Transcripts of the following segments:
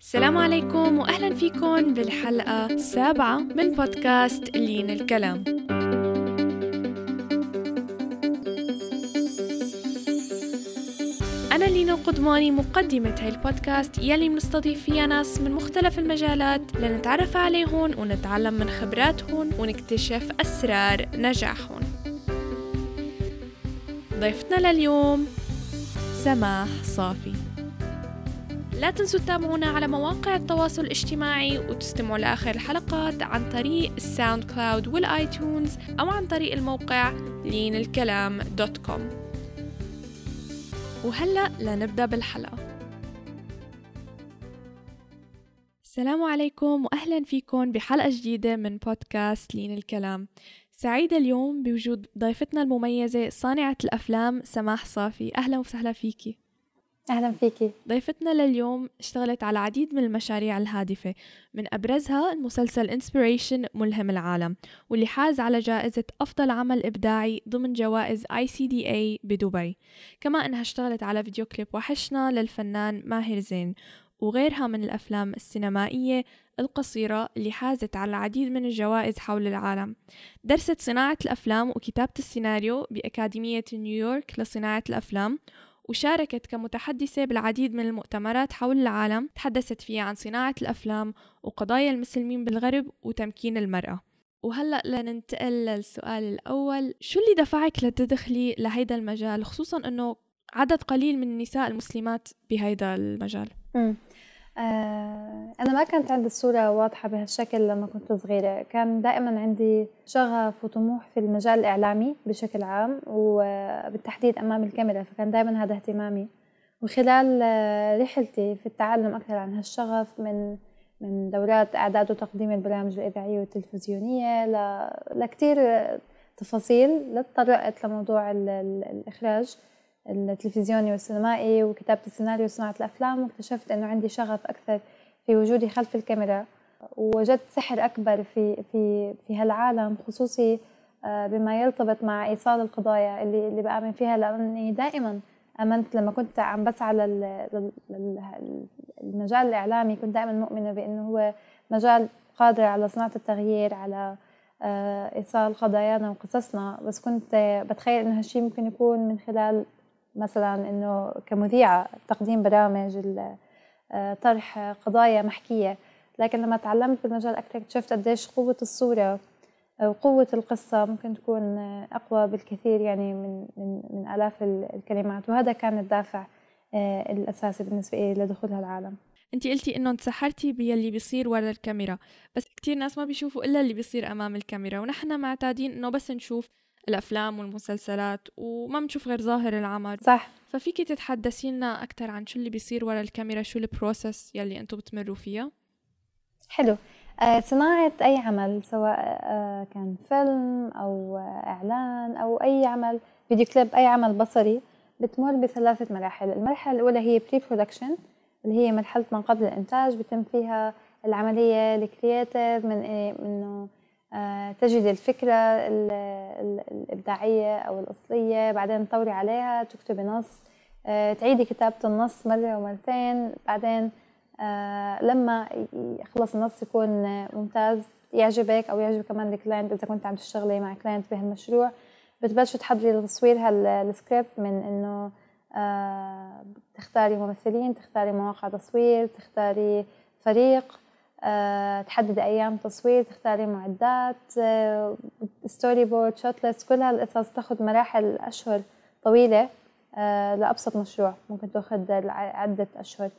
السلام عليكم واهلا فيكم بالحلقة السابعة من بودكاست لين الكلام. أنا لينا قدماني مقدمة هاي البودكاست يلي بنستضيف فيها ناس من مختلف المجالات لنتعرف عليهم ونتعلم من خبراتهم ونكتشف أسرار نجاحهم ضيفتنا لليوم سماح صافي. لا تنسوا تتابعونا على مواقع التواصل الاجتماعي وتستمعوا لآخر الحلقات عن طريق الساوند كلاود والآيتونز أو عن طريق الموقع لين الكلام dot com وهلأ لنبدأ بالحلقة. السلام عليكم وأهلا فيكم بحلقة جديدة من بودكاست لين الكلام. سعيدة اليوم بوجود ضيفتنا المميزة صانعة الأفلام سماح صافي. أهلا وسهلا فيكي. أهلا فيكي. ضيفتنا لليوم اشتغلت على العديد من المشاريع الهادفة من أبرزها المسلسل Inspiration ملهم العالم واللي حاز على جائزة أفضل عمل إبداعي ضمن جوائز ICDA بدبي. كما أنها اشتغلت على فيديو كليب وحشنا للفنان ماهر زين وغيرها من الأفلام السينمائية القصيرة اللي حازت على العديد من الجوائز حول العالم. درست صناعة الأفلام وكتابة السيناريو بأكاديمية نيويورك لصناعة الأفلام وشاركت كمتحدثة بالعديد من المؤتمرات حول العالم تحدثت فيها عن صناعة الأفلام وقضايا المسلمين بالغرب وتمكين المرأة. وهلأ لننتقل للسؤال الأول شو اللي دفعك لتدخلي لهيدا المجال؟ خصوصا أنه عدد قليل من النساء المسلمات بهيدا المجال. أنا ما كانت عندي الصورة واضحة بهالشكل لما كنت صغيرة. كان دائما عندي شغف وطموح في المجال الإعلامي بشكل عام وبالتحديد أمام الكاميرا فكان دائما هذا اهتمامي. وخلال رحلتي في التعلم أكثر عن هالشغف من من دورات إعداد وتقديم البرامج الإذاعية والتلفزيونية لكتير تفاصيل. لتطرقت لموضوع الإخراج. التلفزيوني والسينمائي وكتابة السيناريو وصناعة الأفلام واكتشفت أنه عندي شغف أكثر في وجودي خلف الكاميرا. ووجدت سحر أكبر في في في هالعالم خصوصي آه، بما يرتبط مع إيصال القضايا اللي اللي بآمن فيها لأني دائما آمنت لما كنت عم بسعى للمجال الإعلامي كنت دائما مؤمنة بأنه هو مجال قادر على صناعة التغيير على آه، إيصال قضايانا وقصصنا. بس كنت بتخيل إنه هالشيء ممكن يكون من خلال مثلا إنه كمذيعة تقديم برامج آه، طرح قضايا محكية لكن لما تعلمت بالمجال أكثر اكتشفت قديش قوة الصورة وقوة القصة ممكن تكون أقوى بالكثير يعني من من من آلاف الكلمات وهذا كان الدافع آه، الأساسي بالنسبة لي لدخول هالعالم. انت قلتي إنه انسحرتي باللي بيصير ورا الكاميرا بس كتير ناس ما بيشوفوا إلا اللي بيصير أمام الكاميرا ونحن معتادين إنه بس نشوف الأفلام والمسلسلات وما بنشوف غير ظاهر العمل. صح. ففيكي تتحدثي لنا أكثر عن شو اللي بيصير ورا الكاميرا شو البروسس يلي أنتم بتمروا فيها؟ حلو. آه، صناعة أي عمل سواء آه، كان فيلم أو إعلان أو أي عمل فيديو كليب أي عمل بصري بتمر بثلاثة مراحل. المرحلة الأولى هي pre-production اللي هي مرحلة ما قبل الإنتاج بتم فيها العملية ال creative من إيه منه آه، تجد الفكرة الإبداعية أو الأصلية بعدين تطوري عليها تكتبي نص آه، تعيدي كتابة النص مرة ومرتين بعدين آه، لما يخلص النص يكون ممتاز يعجبك أو يعجب كمان ال client إذا كنت عم تشتغلي مع client بهالمشروع بتبلشي تحضري لتصوير هالسكريبت من إنه تختاري ممثلين تختاري مواقع تصوير تختاري فريق تحددي أيام تصوير تختاري معدات storyboard shot list كل هالقصص بتاخذ مراحل أشهر طويلة أه لأبسط مشروع ممكن تاخذ عده أشهر.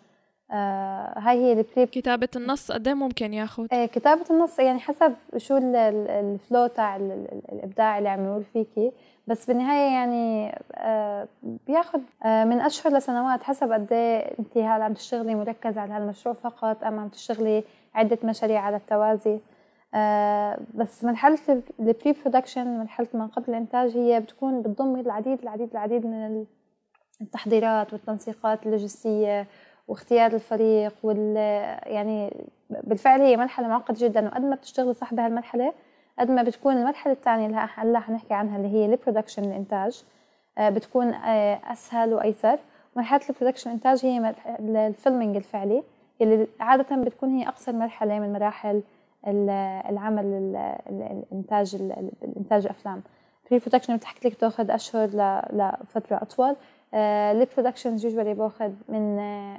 آه هاي هي البري كتابة النص قد إيه ممكن ياخذ؟ آه كتابة النص يعني حسب شو الفلو تاع الإبداع اللي عم يقول فيكي بس بالنهاية يعني آه بياخذ آه من أشهر لسنوات حسب قد إيه انت هلا عم تشتغلي مركزة على هالمشروع فقط أم عم تشتغلي عدة مشاريع على التوازي. آه بس مرحلة ال pre-production مرحلة ما قبل الإنتاج هي بتكون بتضم العديد العديد العديد من التحضيرات والتنسيقات اللوجستية واختيار الفريق وال يعني بالفعل هي مرحلة معقدة جدا. وقد ما بتشتغلي صح بهالمرحلة قد ما بتكون المرحلة الثانية اللي هلا حنحكي عنها اللي هي ال production الإنتاج آه بتكون آه أسهل وأيسر. مرحلة ال production الإنتاج هي ال filming الفعلي. اللي عادة بتكون هي أقصر مرحلة من مراحل العمل الإنتاج الإنتاج الأفلام pre-production بتحكي لك بتأخذ أشهر لفترة أطول. ال production usually بأخذ من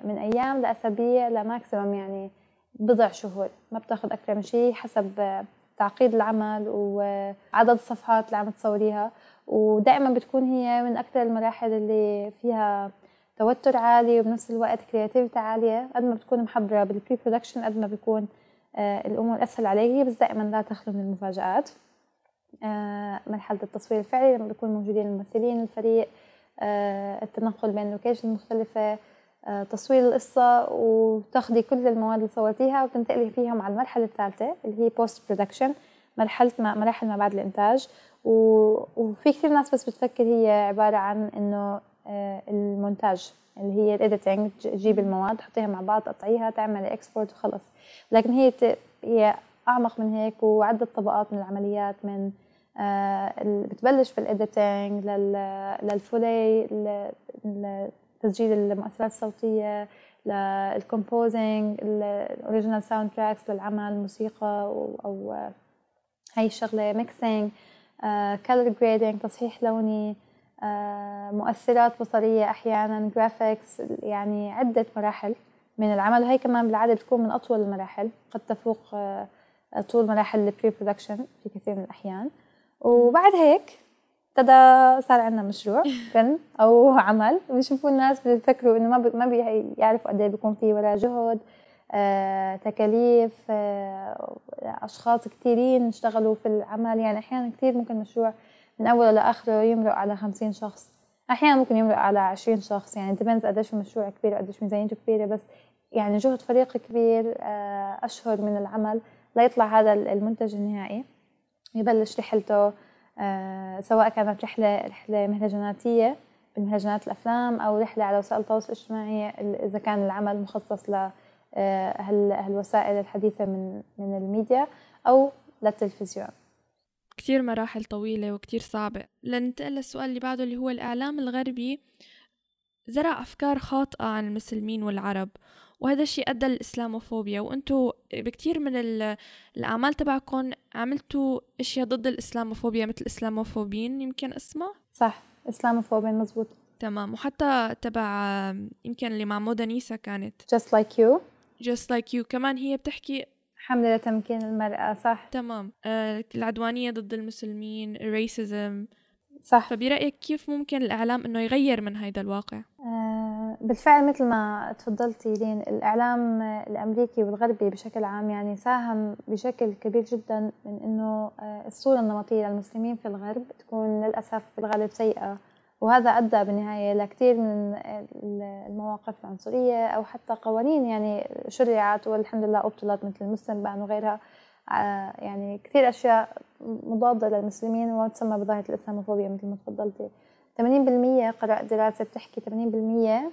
من أيام لأسابيع ل maximum يعني بضع شهور. ما بتأخذ أكثر من شيء حسب تعقيد العمل وعدد الصفحات اللي عم تصوريها. ودائما بتكون هي من أكثر المراحل اللي فيها توتر عالي وبنفس الوقت creativity عالية قد ما بتكون محضرة بال pre-production قد ما بيكون آه الأمور أسهل عليك بس دائما لا تخلو من المفاجآت. آه مرحلة التصوير الفعلي لما بيكون موجودين الممثلين الفريق آه التنقل بين ال location المختلفة تصوير القصة وتاخدي كل المواد اللي صورتيها وتنتقلي فيهم على المرحلة الثالثة اللي هي post-production مرحلة ما مراحل ما بعد الإنتاج. وفي كثير ناس بس بتفكر هي عبارة عن إنه المونتاج اللي هي ال editing تجيب المواد تحطيها مع بعض تقطعيها تعملي export وخلص. لكن هي هي أعمق من هيك وعدة طبقات من العمليات من آه بتبلش بال editing لل foley تسجيل المؤثرات الصوتية لل composing ال original soundtracks للعمل موسيقى أو هاي الشغلة mixing color grading تصحيح لوني. آه، مؤثرات بصرية أحيانا graphics يعني عدة مراحل من العمل. وهي كمان بالعادة بتكون من أطول المراحل. قد تفوق آه، طول مراحل ال pre-production في كثير من الأحيان. وبعد هيك ابتدى صار عندنا مشروع فيلم أو عمل. بيشوفوا الناس بيفكروا إنه ما ما بيعرفوا قد إيه بيكون في وراه جهد آه، تكاليف آه، أشخاص كثيرين اشتغلوا في العمل. يعني أحيانا كثير ممكن مشروع من اوله لاخره يمرق على خمسين شخص. أحيانا ممكن يمرق على عشرين شخص يعني depends قديش المشروع كبير قديش ميزانيته كبيرة بس يعني جهد فريق كبير آه، أشهر من العمل. ليطلع هذا المنتج النهائي. يبلش رحلته آه، سواء كانت رحلة رحلة مهرجاناتية بمهرجانات الأفلام أو رحلة على وسائل التواصل الاجتماعي إذا كان العمل مخصص ل آه، هالوسائل الحديثة من من الميديا أو للتلفزيون. كتير مراحل طويلة وكتير صعبة. لننتقل للسؤال اللي بعده اللي هو الإعلام الغربي زرع أفكار خاطئة عن المسلمين والعرب وهذا الشيء أدى للإسلاموفوبيا. وأنتوا بكتير من الأعمال تبعكم عملتوا أشياء ضد الإسلاموفوبيا مثل إسلاموفوبين يمكن اسمها صح إسلاموفوبين مزبوط. تمام. وحتى تبع يمكن اللي مع مودا نيسا كانت. Just Like You. Just Like You. كمان هي بتحكي حملة لتمكين المرأة صح؟ تمام. آه العدوانية ضد المسلمين الريسيزم. صح. فبرأيك كيف ممكن الإعلام إنه يغير من هذا الواقع؟ آه بالفعل مثل ما تفضلتي لين الإعلام الأمريكي والغربي بشكل عام يعني ساهم بشكل كبير جدا من إنه آه الصورة النمطية للمسلمين في الغرب تكون للأسف في الغالب سيئة. وهذا أدى بالنهاية لكثير من المواقف العنصرية أو حتى قوانين يعني شرعت والحمد لله أبطلت مثل المسلم بان وغيرها آه، يعني كثير أشياء مضادة للمسلمين وما تسمى بظاهرة الإسلاموفوبيا مثل ما تفضلتي. 80% قرأت دراسة بتحكي 80%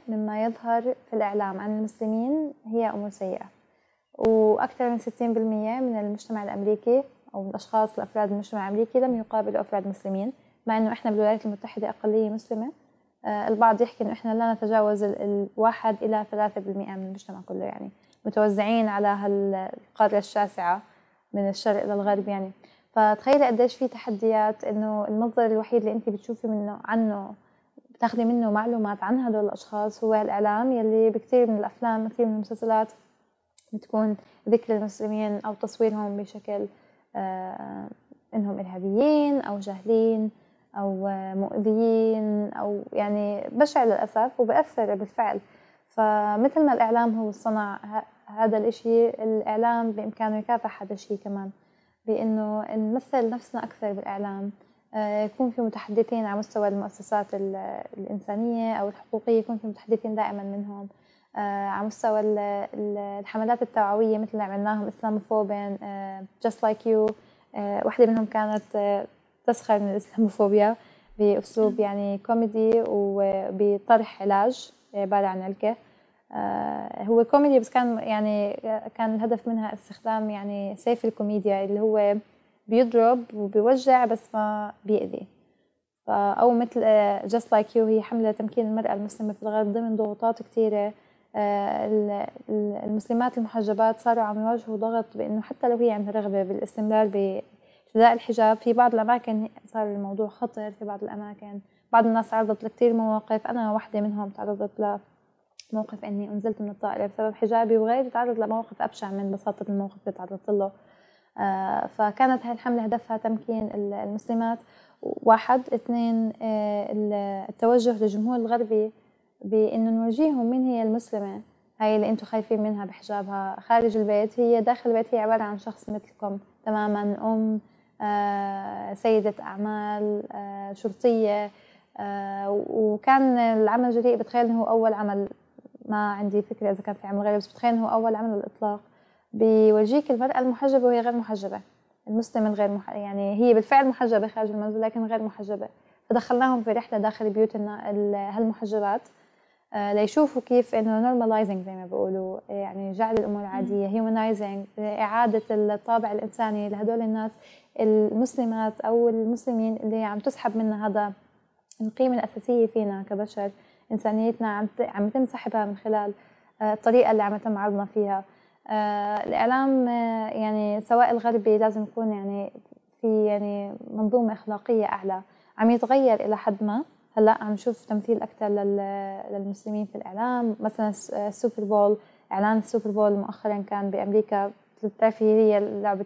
مما يظهر في الإعلام عن المسلمين هي أمور سيئة. وأكثر من 60% من المجتمع الأمريكي أو الأشخاص الأفراد المجتمع الأمريكي لم يقابلوا أفراد مسلمين. مع إنه إحنا بالولايات المتحدة أقلية مسلمة آه، البعض يحكي إنه إحنا لا نتجاوز الواحد إلى ثلاثة بالمئة من المجتمع كله يعني متوزعين على هالقارة الشاسعة من الشرق للغرب يعني. فتخيلي قديش في تحديات إنه المصدر الوحيد اللي أنت بتشوفي منه عنه بتاخذي منه معلومات عن هدول الأشخاص هو الإعلام يلي بكثير من الأفلام كثير من المسلسلات بتكون ذكر المسلمين أو تصويرهم بشكل آه إنهم إرهابيين أو جاهلين. أو مؤذيين أو يعني بشع للأسف وبأثر بالفعل. فمثل ما الإعلام هو صنع هذا الإشي الإعلام بإمكانه يكافح هذا الشيء كمان بإنه نمثل نفسنا أكثر بالإعلام. آه، يكون في متحدثين على مستوى المؤسسات الإنسانية أو الحقوقية يكون في متحدثين دائما منهم. آه، على مستوى الحملات التوعوية مثل اللي عملناهم Islamophobin Just Like You واحدة منهم كانت تسخر من الإسلاموفوبيا بأسلوب يعني كوميدي وبطرح علاج عبارة عن علكة آه، هو كوميدي بس كان يعني كان الهدف منها استخدام يعني سيف الكوميديا اللي هو بيضرب وبيوجع بس ما بيأذي. أو مثل Just Like You هي حملة تمكين المرأة المسلمة في الغرب ضمن ضغوطات كثيرة المسلمات المحجبات صاروا عم يواجهوا ضغط بأنه حتى لو هي عندها رغبة بالإستمرار بارتداء الحجاب في بعض الأماكن صار الموضوع خطر في بعض الأماكن بعض الناس تعرضت لكثير مواقف أنا واحدة منهم تعرضت لموقف إني أنزلت من الطائرة بسبب حجابي وغيري تعرض لموقف أبشع من بساطة الموقف اللي تعرضت له. آه، فكانت هاي الحملة هدفها تمكين المسلمات. واحد اثنين آه، التوجه للجمهور الغربي بإنه نورجيهم مين هي المسلمة هاي اللي أنتم خايفين منها بحجابها. خارج البيت هي داخل البيت هي عبارة عن شخص مثلكم تماما أم آه، سيدة أعمال شرطية وكان العمل جريء بتخيل إنه هو أول عمل. ما عندي فكرة إذا كان في عمل غيره بس بتخيل إنه هو أول عمل على الإطلاق بيورجيك المرأة المحجبة وهي غير محجبة. المسلم الغير مح... يعني هي بالفعل محجبة خارج المنزل لكن غير محجبة. فدخلناهم في رحلة داخل بيوت هالمحجبات. آه ليشوفوا كيف إنه normalizing زي ما بيقولوا يعني جعل الأمور عادية humanizing إعادة الطابع الإنساني لهدول الناس المسلمات أو المسلمين اللي عم تسحب منا هذا القيمة الأساسية فينا كبشر. إنسانيتنا عم عم تنسحبها من خلال آه، الطريقة اللي عم يتم عرضنا فيها. آه، الإعلام آه، يعني سواء الغربي لازم يكون يعني في يعني منظومة أخلاقية أعلى عم يتغير إلى حد ما. هلأ عم نشوف تمثيل أكثر للمسلمين في الإعلام. مثلا ال Super Bowl إعلان ال Super Bowl مؤخرا كان بأمريكا. بتعرفي هي لعبة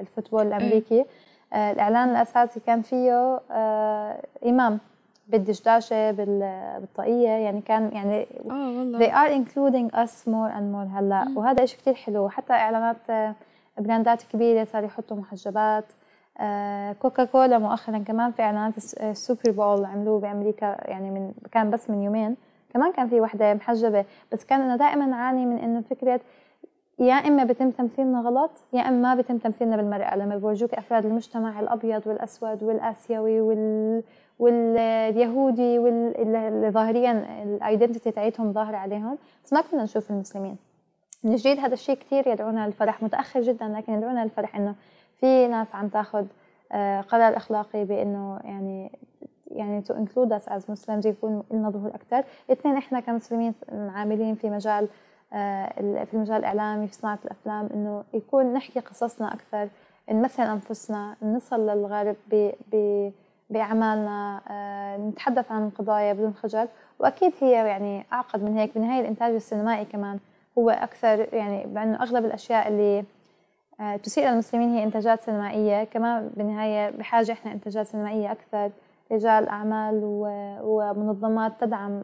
ال football الأمريكي. آه، الإعلان الأساسي كان فيه إمام بالدشداشة بالطاقية. يعني كان يعني آه والله. they are including us more and more هلأ. وهذا شيء كثير حلو. حتى إعلانات آه، brandات كبيرة صار يحطوا محجبات. آه، كوكا كولا مؤخرا كمان في إعلانات ال Super Bowl عملوه بأمريكا يعني من كان بس من يومين. كمان كان في وحدة محجبة. بس كان أنا دائما أعاني من إنه فكرة يا إما بتم تمثيلنا غلط يا إما ما بتم تمثيلنا بالمرأة. لما بورجوك أفراد المجتمع الأبيض والأسود والآسيوي وال واليهودي واللي ظاهريا الايدنتيتي تاعتهم ظاهرة عليهم. بس ما كنا نشوف المسلمين. من جديد هذا الشيء كثير يدعونا للفرح متأخر جدا لكن يدعونا للفرح إنه في ناس عم تاخذ آه، قرار إخلاقي بإنه يعني يعني to include us as Muslims يكون لنا ظهور أكثر اثنين إحنا كمسلمين عاملين في مجال آه، في المجال الاعلامي في صناعة الأفلام إنه يكون نحكي قصصنا أكثر نمثل أنفسنا نصل للغرب ب بأعمالنا آه، نتحدث عن القضايا بدون خجل. وأكيد هي يعني أعقد من هيك بالنهايه الإنتاج السينمائي كمان هو أكثر يعني بأنه أغلب الأشياء اللي تسيء للمسلمين هي إنتاجات سينمائية. كمان بالنهاية بحاجة إحنا إنتاجات سينمائية أكثر. رجال أعمال ومنظمات تدعم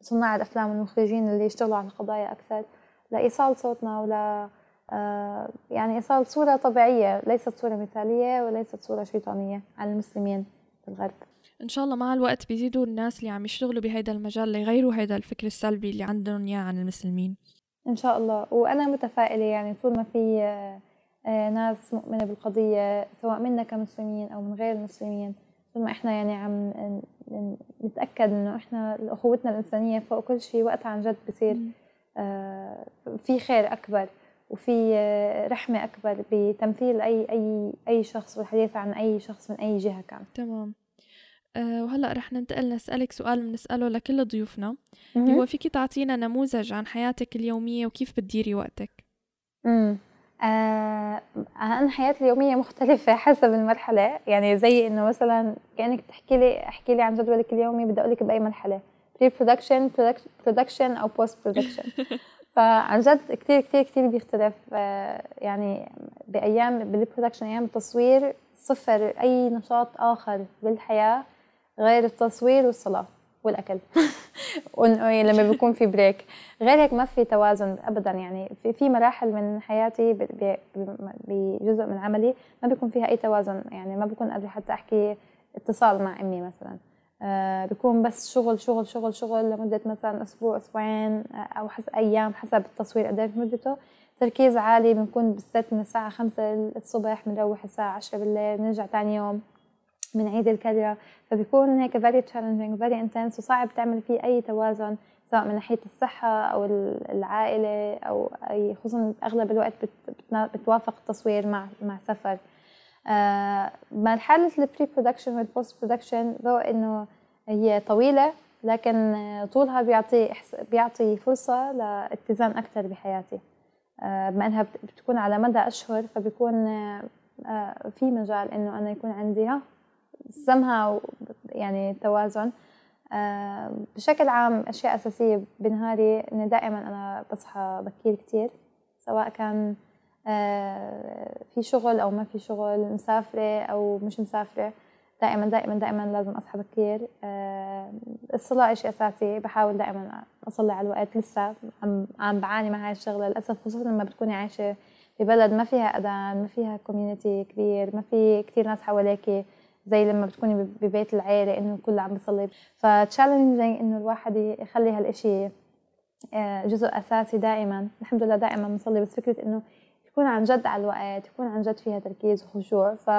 صناع الأفلام والمخرجين اللي يشتغلوا على القضايا أكثر. لايصال صوتنا ولا آه، يعني إيصال صورة طبيعية. ليست صورة مثالية وليست صورة شيطانية على المسلمين في الغرب. إن شاء الله مع الوقت بيزيدوا الناس اللي عم يشتغلوا بهيدا المجال ليغيروا هيدا الفكر السلبي اللي عندهم إياه عن المسلمين. إن شاء الله. وأنا متفائلة يعني طول ما في آه، آه، ناس مؤمنة بالقضية سواء منا كمسلمين أو من غير المسلمين. طول ما إحنا يعني عم نتأكد إنه إحنا أخوتنا الإنسانية فوق كل شيء وقتها عن جد بصير في خير أكبر وفي رحمة أكبر بتمثيل أي أي أي شخص والحديث عن أي شخص من أي جهة كان. تمام. أه وهلا رح ننتقل نسألك سؤال بنسأله لكل ضيوفنا. اللي هو فيك تعطينا نموذج عن حياتك اليومية وكيف بتديري وقتك؟ امم آه أنا حياتي اليومية مختلفة حسب المرحلة. يعني زي إنه مثلا كأنك تحكي لي احكي لي عن جدولك اليومي بدي أقول لك بأي مرحلة. pre-production production أو post-production فعن جد كثير كثير كثير بيختلف. آه، يعني بأيام بال production أيام التصوير صفر أي نشاط آخر بالحياة. غير التصوير والصلاة والأكل. لما بيكون في بريك غير هيك ما في توازن ابدا يعني في في مراحل من حياتي بجزء من عملي ما بيكون فيها أي توازن. يعني ما بكون قادرة حتى أحكي اتصال مع أمي مثلا. آه بيكون بس شغل شغل شغل شغل لمدة مثلا أسبوع أسبوعين آه أو حسب أيام حسب التصوير قد مدته. تركيز عالي بنكون بالست من الساعة خمسة الصبح بنروح الساعة عشرة بالليل بنرجع تاني يوم. بنعيد الكرة فبيكون هيك very challenging very intense وصعب تعمل فيه أي توازن سواء من ناحية الصحة أو العائلة أو أي خصوصا أغلب الوقت بتوافق التصوير مع مع سفر. آه، مرحلة ال pre-production وال post-production though إنه هي طويلة لكن طولها بيعطي بيعطي فرصة لاتزان أكثر بحياتي. بما إنها بتكون على مدى أشهر فبيكون في مجال إنه أنا يكون عندي سمها يعني توازن. بشكل عام أشياء أساسية بنهاري إني دائما أنا بصحى بكير كتير سواء كان في شغل أو ما في شغل مسافرة أو مش مسافرة. دائما دائما دائما لازم أصحى بكير. الصلاة شيء أساسي بحاول دائما أصلي على الوقت. لسه عم بعاني مع هاي الشغلة. للأسف خصوصا لما بتكوني عايشة ببلد ما فيها أذان ما فيها community كبير ما في كثير ناس حواليك زي لما بتكوني ببيت العيلة إنه الكل عم بيصلي ف challenging إنه الواحد يخلي هالشيء آه، جزء أساسي دائما. الحمد لله دائما بنصلي بس فكرة إنه يكون عن جد على الوقت يكون عن جد فيها تركيز وخشوع. ف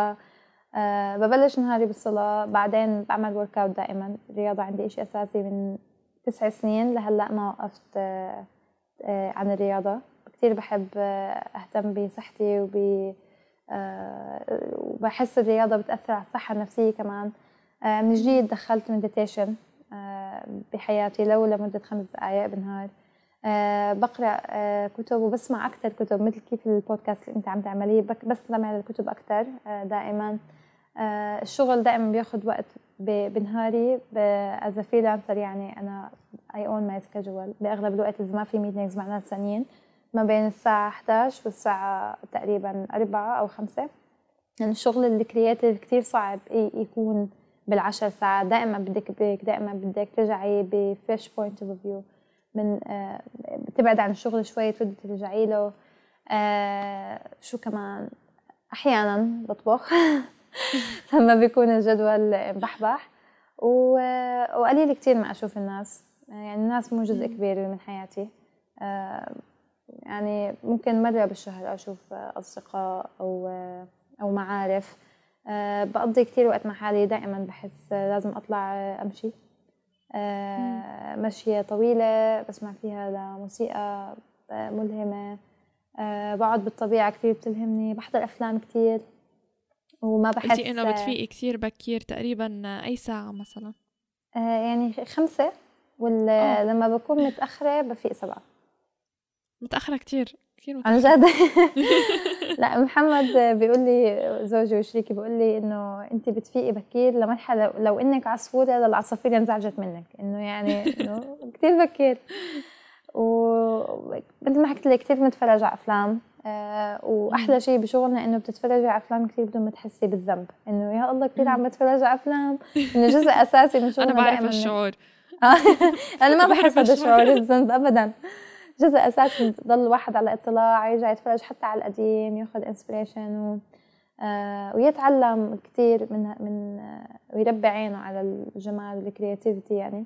أه ببلش نهاري بالصلاة بعدين بعمل workout دائما. الرياضة عندي إشي أساسي من تسع سنين لهلأ ما وقفت أه عن الرياضة. كثير بحب آه، أهتم بصحتي وب آه، وبحس الرياضة بتأثر على الصحة النفسية كمان. آه، من جديد دخلت مديتيشن بحياتي لو لمدة خمس دقايق بالنهار. بقرأ كتب وبسمع أكثر كتب مثل كيف البودكاست اللي أنت عم تعمليه بستمع للكتب أكثر دائما. آه، الشغل دائما بياخذ وقت بنهاري as freelancer يعني أنا I own my schedule بأغلب الوقت إذا ما في meetings مع ناس ثانيين ما بين الساعة 11 والساعة تقريبا 4 أو 5 يعني الشغل ال creative كتير صعب يكون بالعشر ساعات. دائما بدك break دائما بدك ترجعي ب fresh point of view. من آه بتبعد عن الشغل شوي تردي ترجعي له. آه شو كمان؟ أحيانا بطبخ. لما بيكون الجدول بحبح. وقليل كتير ما أشوف الناس. يعني الناس مو جزء كبير من حياتي. آه، يعني ممكن مرة بالشهر أشوف أصدقاء أو أو معارف. آه، بقضي كتير وقت مع حالي. دائما بحس لازم أطلع أمشي. آه، مشية طويلة بسمع فيها لموسيقى ملهمة. بقعد بالطبيعة كتير بتلهمني. بحضر أفلام كتير. وما بحس قلتي إنه بتفيقي كثير بكير تقريبا أي ساعة مثلا؟ آه يعني خمسة. ولما آه. بكون متأخرة بفيق سبعة. متأخرة كثير كثير عن جد؟ لا محمد بيقول لي زوجي وشريكي بيقول لي إنه أنت بتفيقي بكير لمرحلة لو إنك عصفورة للعصافير انزعجت منك إنه يعني إنه كثير بكير. ومثل ما حكيت لك كثير بنتفرج على أفلام آه وأحلى شيء بشغلنا إنه بتتفرجي على أفلام كثير بدون ما تحسي بالذنب إنه يا الله كثير عم بتفرج على أفلام. إنه جزء أساسي من شغلنا أنا بعرف الشعور. أنا ما بحس هذا الشعور الذنب ابدا. جزء أساسي ضل الواحد على اطلاع يرجع يتفرج حتى على القديم ياخذ inspiration و... آه ويتعلم كثير من من آه ويربي عينه على الجمال وال creativity يعني.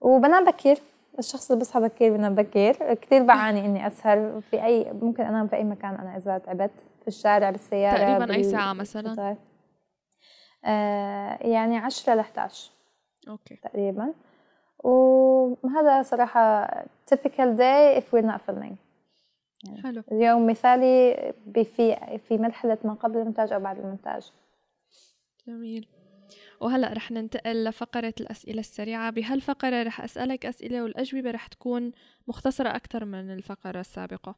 وبنام بكير الشخص اللي بصحى بكير بنام بكير. كثير بعاني إني أسهر في أي ممكن أنام في أي مكان أنا إذا تعبت في الشارع بالسيارة تقريبا أي ساعة مثلا؟ آه يعني 10 ل 11 okay. تقريبا. وهذا صراحة typical day if we're not filming. يعني حلو. اليوم مثالي في في مرحلة ما قبل المونتاج أو بعد المونتاج. جميل. وهلا رح ننتقل لفقرة الأسئلة السريعة. بهالفقرة رح أسألك أسئلة والأجوبة رح تكون مختصرة أكثر من الفقرة السابقة.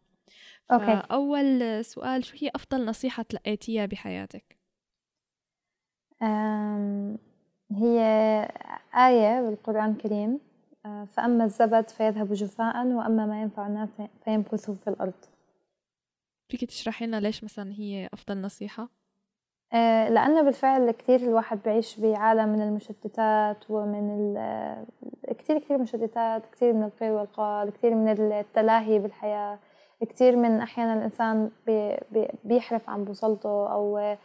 أوكي. أول سؤال شو هي أفضل نصيحة تلقيتيها بحياتك؟ هي آية بالقرآن الكريم آه، فأما الزبد فيذهب جفاء وأما ما ينفع الناس فيمكث في الأرض فيك تشرحي لنا ليش مثلا هي أفضل نصيحة؟ آه، لأنه بالفعل كثير الواحد بعيش بعالم من المشتتات ومن كثير كثير مشتتات كثير من القيل والقال كثير من التلاهي بالحياة كثير من أحيانا الإنسان بي بيحرف عن بوصلته أو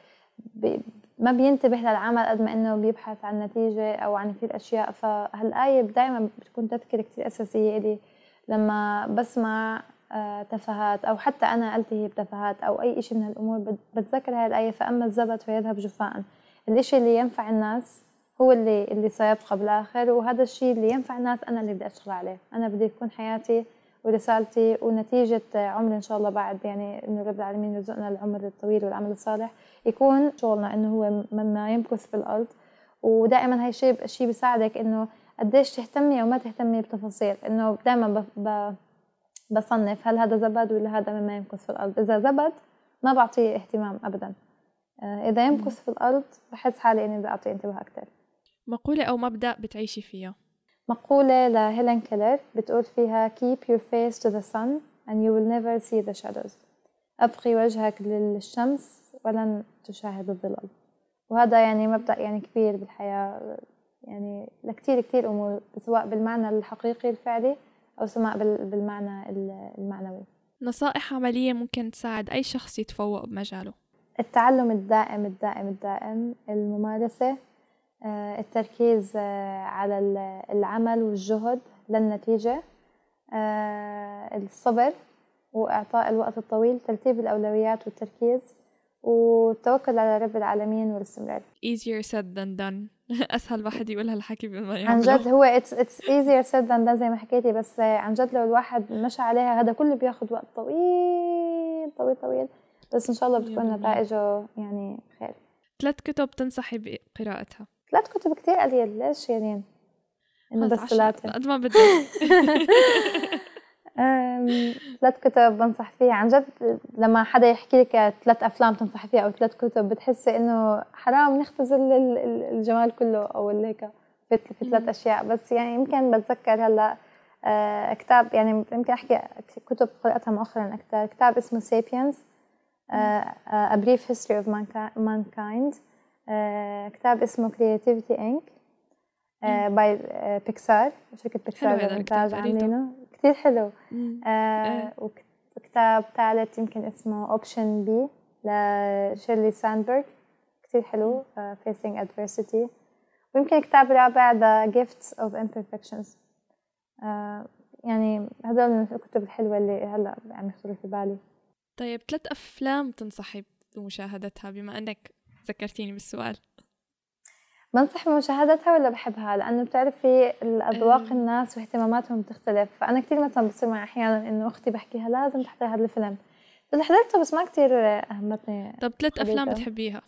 ما بينتبه للعمل قد ما إنه بيبحث عن نتيجة أو عن كثير أشياء. فهالايه دائما بتكون تذكرة كثير أساسية لي لما بسمع آه، تفاهات أو حتى أنا ألتهي بتفاهات أو أي شيء من هالأمور بتذكر هاي الآية. فأما الزبد فيذهب جفاء الإشي اللي ينفع الناس هو اللي اللي سيبقى بالآخر وهذا الشيء اللي ينفع الناس أنا اللي بدي أشتغل عليه. أنا بدي تكون حياتي ورسالتي ونتيجة عمري إن شاء الله بعد يعني إنه رب العالمين يرزقنا العمر الطويل والعمل الصالح يكون شغلنا إنه هو مما يمكث في الأرض. ودائما هاي الشيء الشيء بيساعدك إنه قديش تهتمي أو ما تهتمي بتفاصيل إنه دائما بصنف هل هذا زبد ولا هذا مما يمكث في الأرض. إذا زبد ما بعطيه اهتمام ابدا. آه، إذا يمكث في الأرض بحس حالي إني بدي اعطيه انتباه أكثر مقولة أو مبدأ بتعيشي فيها. مقولة لهيلين كيلر بتقول فيها keep your face to the sun and you will never see the shadows. أبقي وجهك للشمس ولن تشاهد الظلال. وهذا يعني مبدأ يعني كبير بالحياة يعني لكتير كتير أمور سواء بالمعنى الحقيقي الفعلي أو سواء بالمعنى المعنوي. نصائح عملية ممكن تساعد أي شخص يتفوق بمجاله. التعلم الدائم الدائم الدائم الممارسة التركيز آه، على العمل والجهد للنتيجة. آه، الصبر وإعطاء الوقت الطويل ترتيب الأولويات والتركيز والتوكل على رب العالمين والاستمرار. Easier said than done. أسهل واحد يقول هالحكي بما عن جد هو it's it's easier said than done زي ما حكيتي بس عن جد لو الواحد مشى عليها هذا كله بياخذ وقت طويل طويل طويل. بس إن شاء الله بتكون نتائجه يعني خير. ثلاث كتب تنصحي بقراءتها. ثلاث كتب كتير قليل ليش يعني إنه بس ثلاثة؟ قد ما بدك. ثلاث كتب بنصح فيها. عن جد لما حدا يحكي لك ثلاث أفلام تنصحي فيها أو ثلاث كتب بتحسي إنه حرام نختزل الجمال كله أو هيك في, في ثلاث أشياء. بس يعني يمكن بتذكر هلأ آه، كتاب يعني يمكن أحكي كتب قرأتها مؤخرا أكثر كتاب اسمه سيبينز A Brief History of Mankind. كتاب اسمه Creativity Inc. باي بيكسار شركة بيكسار للإنتاج عاملينه. كتير حلو. آه إيه. وكتاب ثالث يمكن اسمه Option B لشيريل ساندبرغ. كتير حلو facing uh, adversity ويمكن كتاب رابع The Gifts of Imperfections. يعني هدول من الكتب الحلوة اللي هلا عم يخطروا في بالي. طيب ثلاث أفلام تنصحي بمشاهدتها بما أنك ذكرتيني بالسؤال؟ بنصح بمشاهدتها ولا بحبها؟ لأنه بتعرفي الأذواق أه. الناس واهتماماتهم بتختلف. فأنا كثير مثلا بصير معي أحيانا إنه أختي بحكيها لازم تحضري هذا الفيلم. قلت حضرته بس ما كثير أهمتني طب ثلاث أفلام بتحبيها؟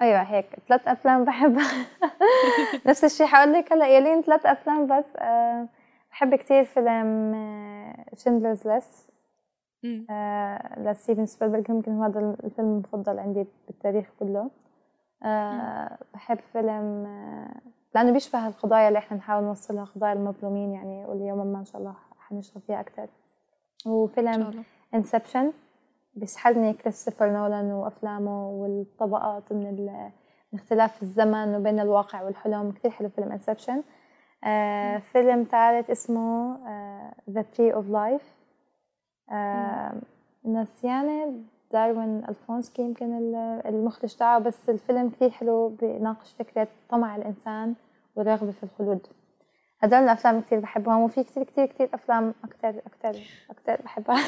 أيوه هيك ثلاث أفلام بحبها. نفس الشيء حقول لك هلأ يلين ثلاث أفلام بس. أه بحب كثير فيلم شندلرز ليس أه لستيفن سبيلبرغ يمكن هذا الفيلم المفضل عندي بالتاريخ كله. بحب فيلم أه لأنه بيشبه القضايا اللي إحنا نحاول نوصلها قضايا المظلومين يعني واليوم ما إن شاء الله حنشتغل فيها أكثر وفيلم Inception بيسحرني كريستوفر نولان وأفلامه والطبقات من اختلاف الزمن وبين الواقع والحلم. كثير حلو فيلم Inception آه فيلم ثالث اسمه The Tree of Life نسيانة دارين أرونوفسكي يمكن المخرج تاعه بس الفيلم كثير حلو بيناقش فكرة طمع الإنسان والرغبة في الخلود. هدول الأفلام كثير بحبهم وفي كثير كثير كثير أفلام أكثر أكثر أكثر بحبها.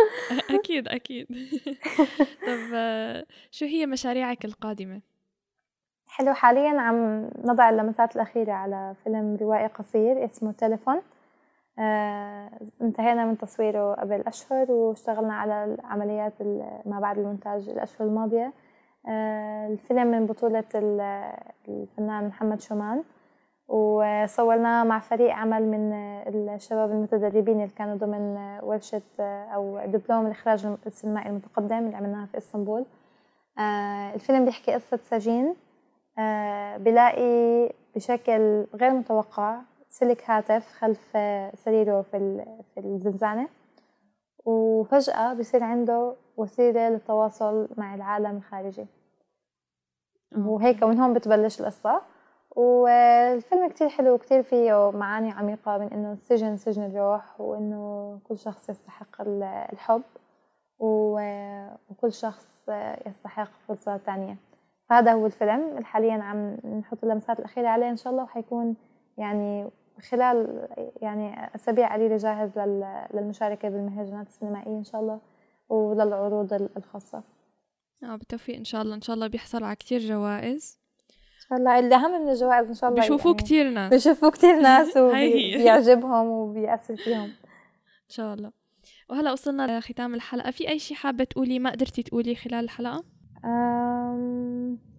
أكيد أكيد. طب شو هي مشاريعك القادمة؟ حلو حاليا عم نضع اللمسات الأخيرة على فيلم روائي قصير اسمه تليفون. انتهينا من تصويره قبل أشهر واشتغلنا على العمليات ما بعد المونتاج الأشهر الماضية. آه، الفيلم من بطولة الفنان محمد شومان. وصورناه مع فريق عمل من الشباب المتدربين اللي كانوا ضمن ورشة أو دبلوم الإخراج السينمائي المتقدم اللي عملناها في إسطنبول. آه، الفيلم بيحكي قصة سجين بلاقي بشكل غير متوقع سلك هاتف خلف سريره في في الزنزانة. وفجأة بصير عنده وسيلة للتواصل مع العالم الخارجي. وهيك من هون بتبلش القصة. والفيلم كتير حلو كتير فيه معاني عميقة من إنه السجن سجن الروح وإنه كل شخص يستحق الحب وكل شخص يستحق فرصة تانية. فهذا هو الفيلم. حاليا عم نحط اللمسات الأخيرة عليه إن شاء الله وحيكون يعني خلال يعني أسابيع قليلة جاهز للمشاركة بالمهرجانات السينمائية إن شاء الله وللعروض الخاصة. آه بالتوفيق إن شاء الله. إن شاء الله بيحصل على كتير جوائز. إن شاء الله. الأهم من الجوائز إن شاء الله بيشوفوه يعني كتير ناس. بيشوفوه كتير ناس وبيعجبهم وبيأثر فيهم. إن شاء الله. وهلا وصلنا لختام الحلقة. في أي شيء حابة تقولي ما قدرتي تقولي خلال الحلقة؟ أم...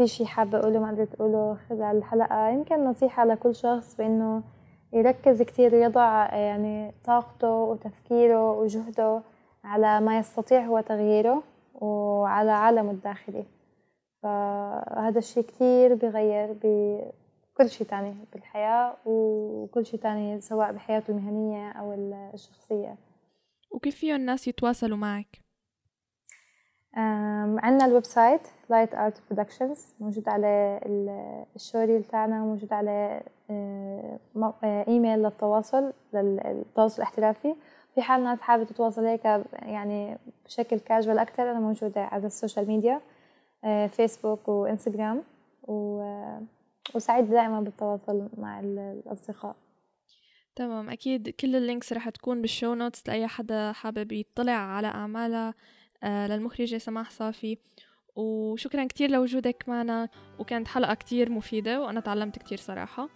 في شي حابة أقوله ما قدرت أقوله خلال الحلقة. يمكن نصيحة لكل شخص بإنه يركز كتير يضع يعني طاقته وتفكيره وجهده على ما يستطيع هو تغييره وعلى عالمه الداخلي. فهذا الشيء كتير بغير بكل شيء تاني بالحياة وكل شيء تاني سواء بحياته المهنية أو الشخصية. وكيف فيهم الناس يتواصلوا معك؟ عندنا ال website Light Art Productions موجود على ال showreel تاعنا موجود على إيميل للتواصل للتواصل الاحترافي. في حال ناس حابة تتواصل هيك يعني بشكل كاجوال أكتر أنا موجودة على ال social media فيسبوك وإنستغرام و... وسعيد دائما بالتواصل مع الأصدقاء تمام أكيد كل ال links رح تكون بال show notes لأي حدا حابب يطلع على أعمالها للمخرجة سماح صافي. وشكرا كتير لوجودك معنا وكانت حلقة كتير مفيدة وأنا تعلمت كتير صراحة.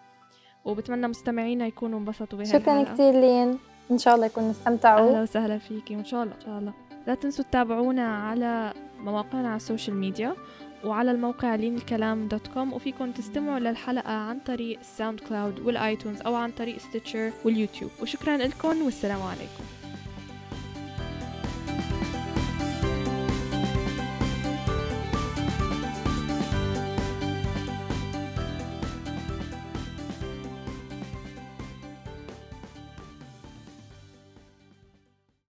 وبتمنى مستمعينا يكونوا انبسطوا بهالحلقة. شكرا كتير لين إن شاء الله يكونوا استمتعوا. أهلا وسهلا فيكي وإن شاء الله. إن شاء الله. لا تنسوا تتابعونا على مواقعنا على ال social media وعلى الموقع لين الكلام dot com وفيكم تستمعوا للحلقة عن طريق ال SoundCloud وال iTunes أو عن طريق Stitcher واليوتيوب. وشكرا لكم والسلام عليكم.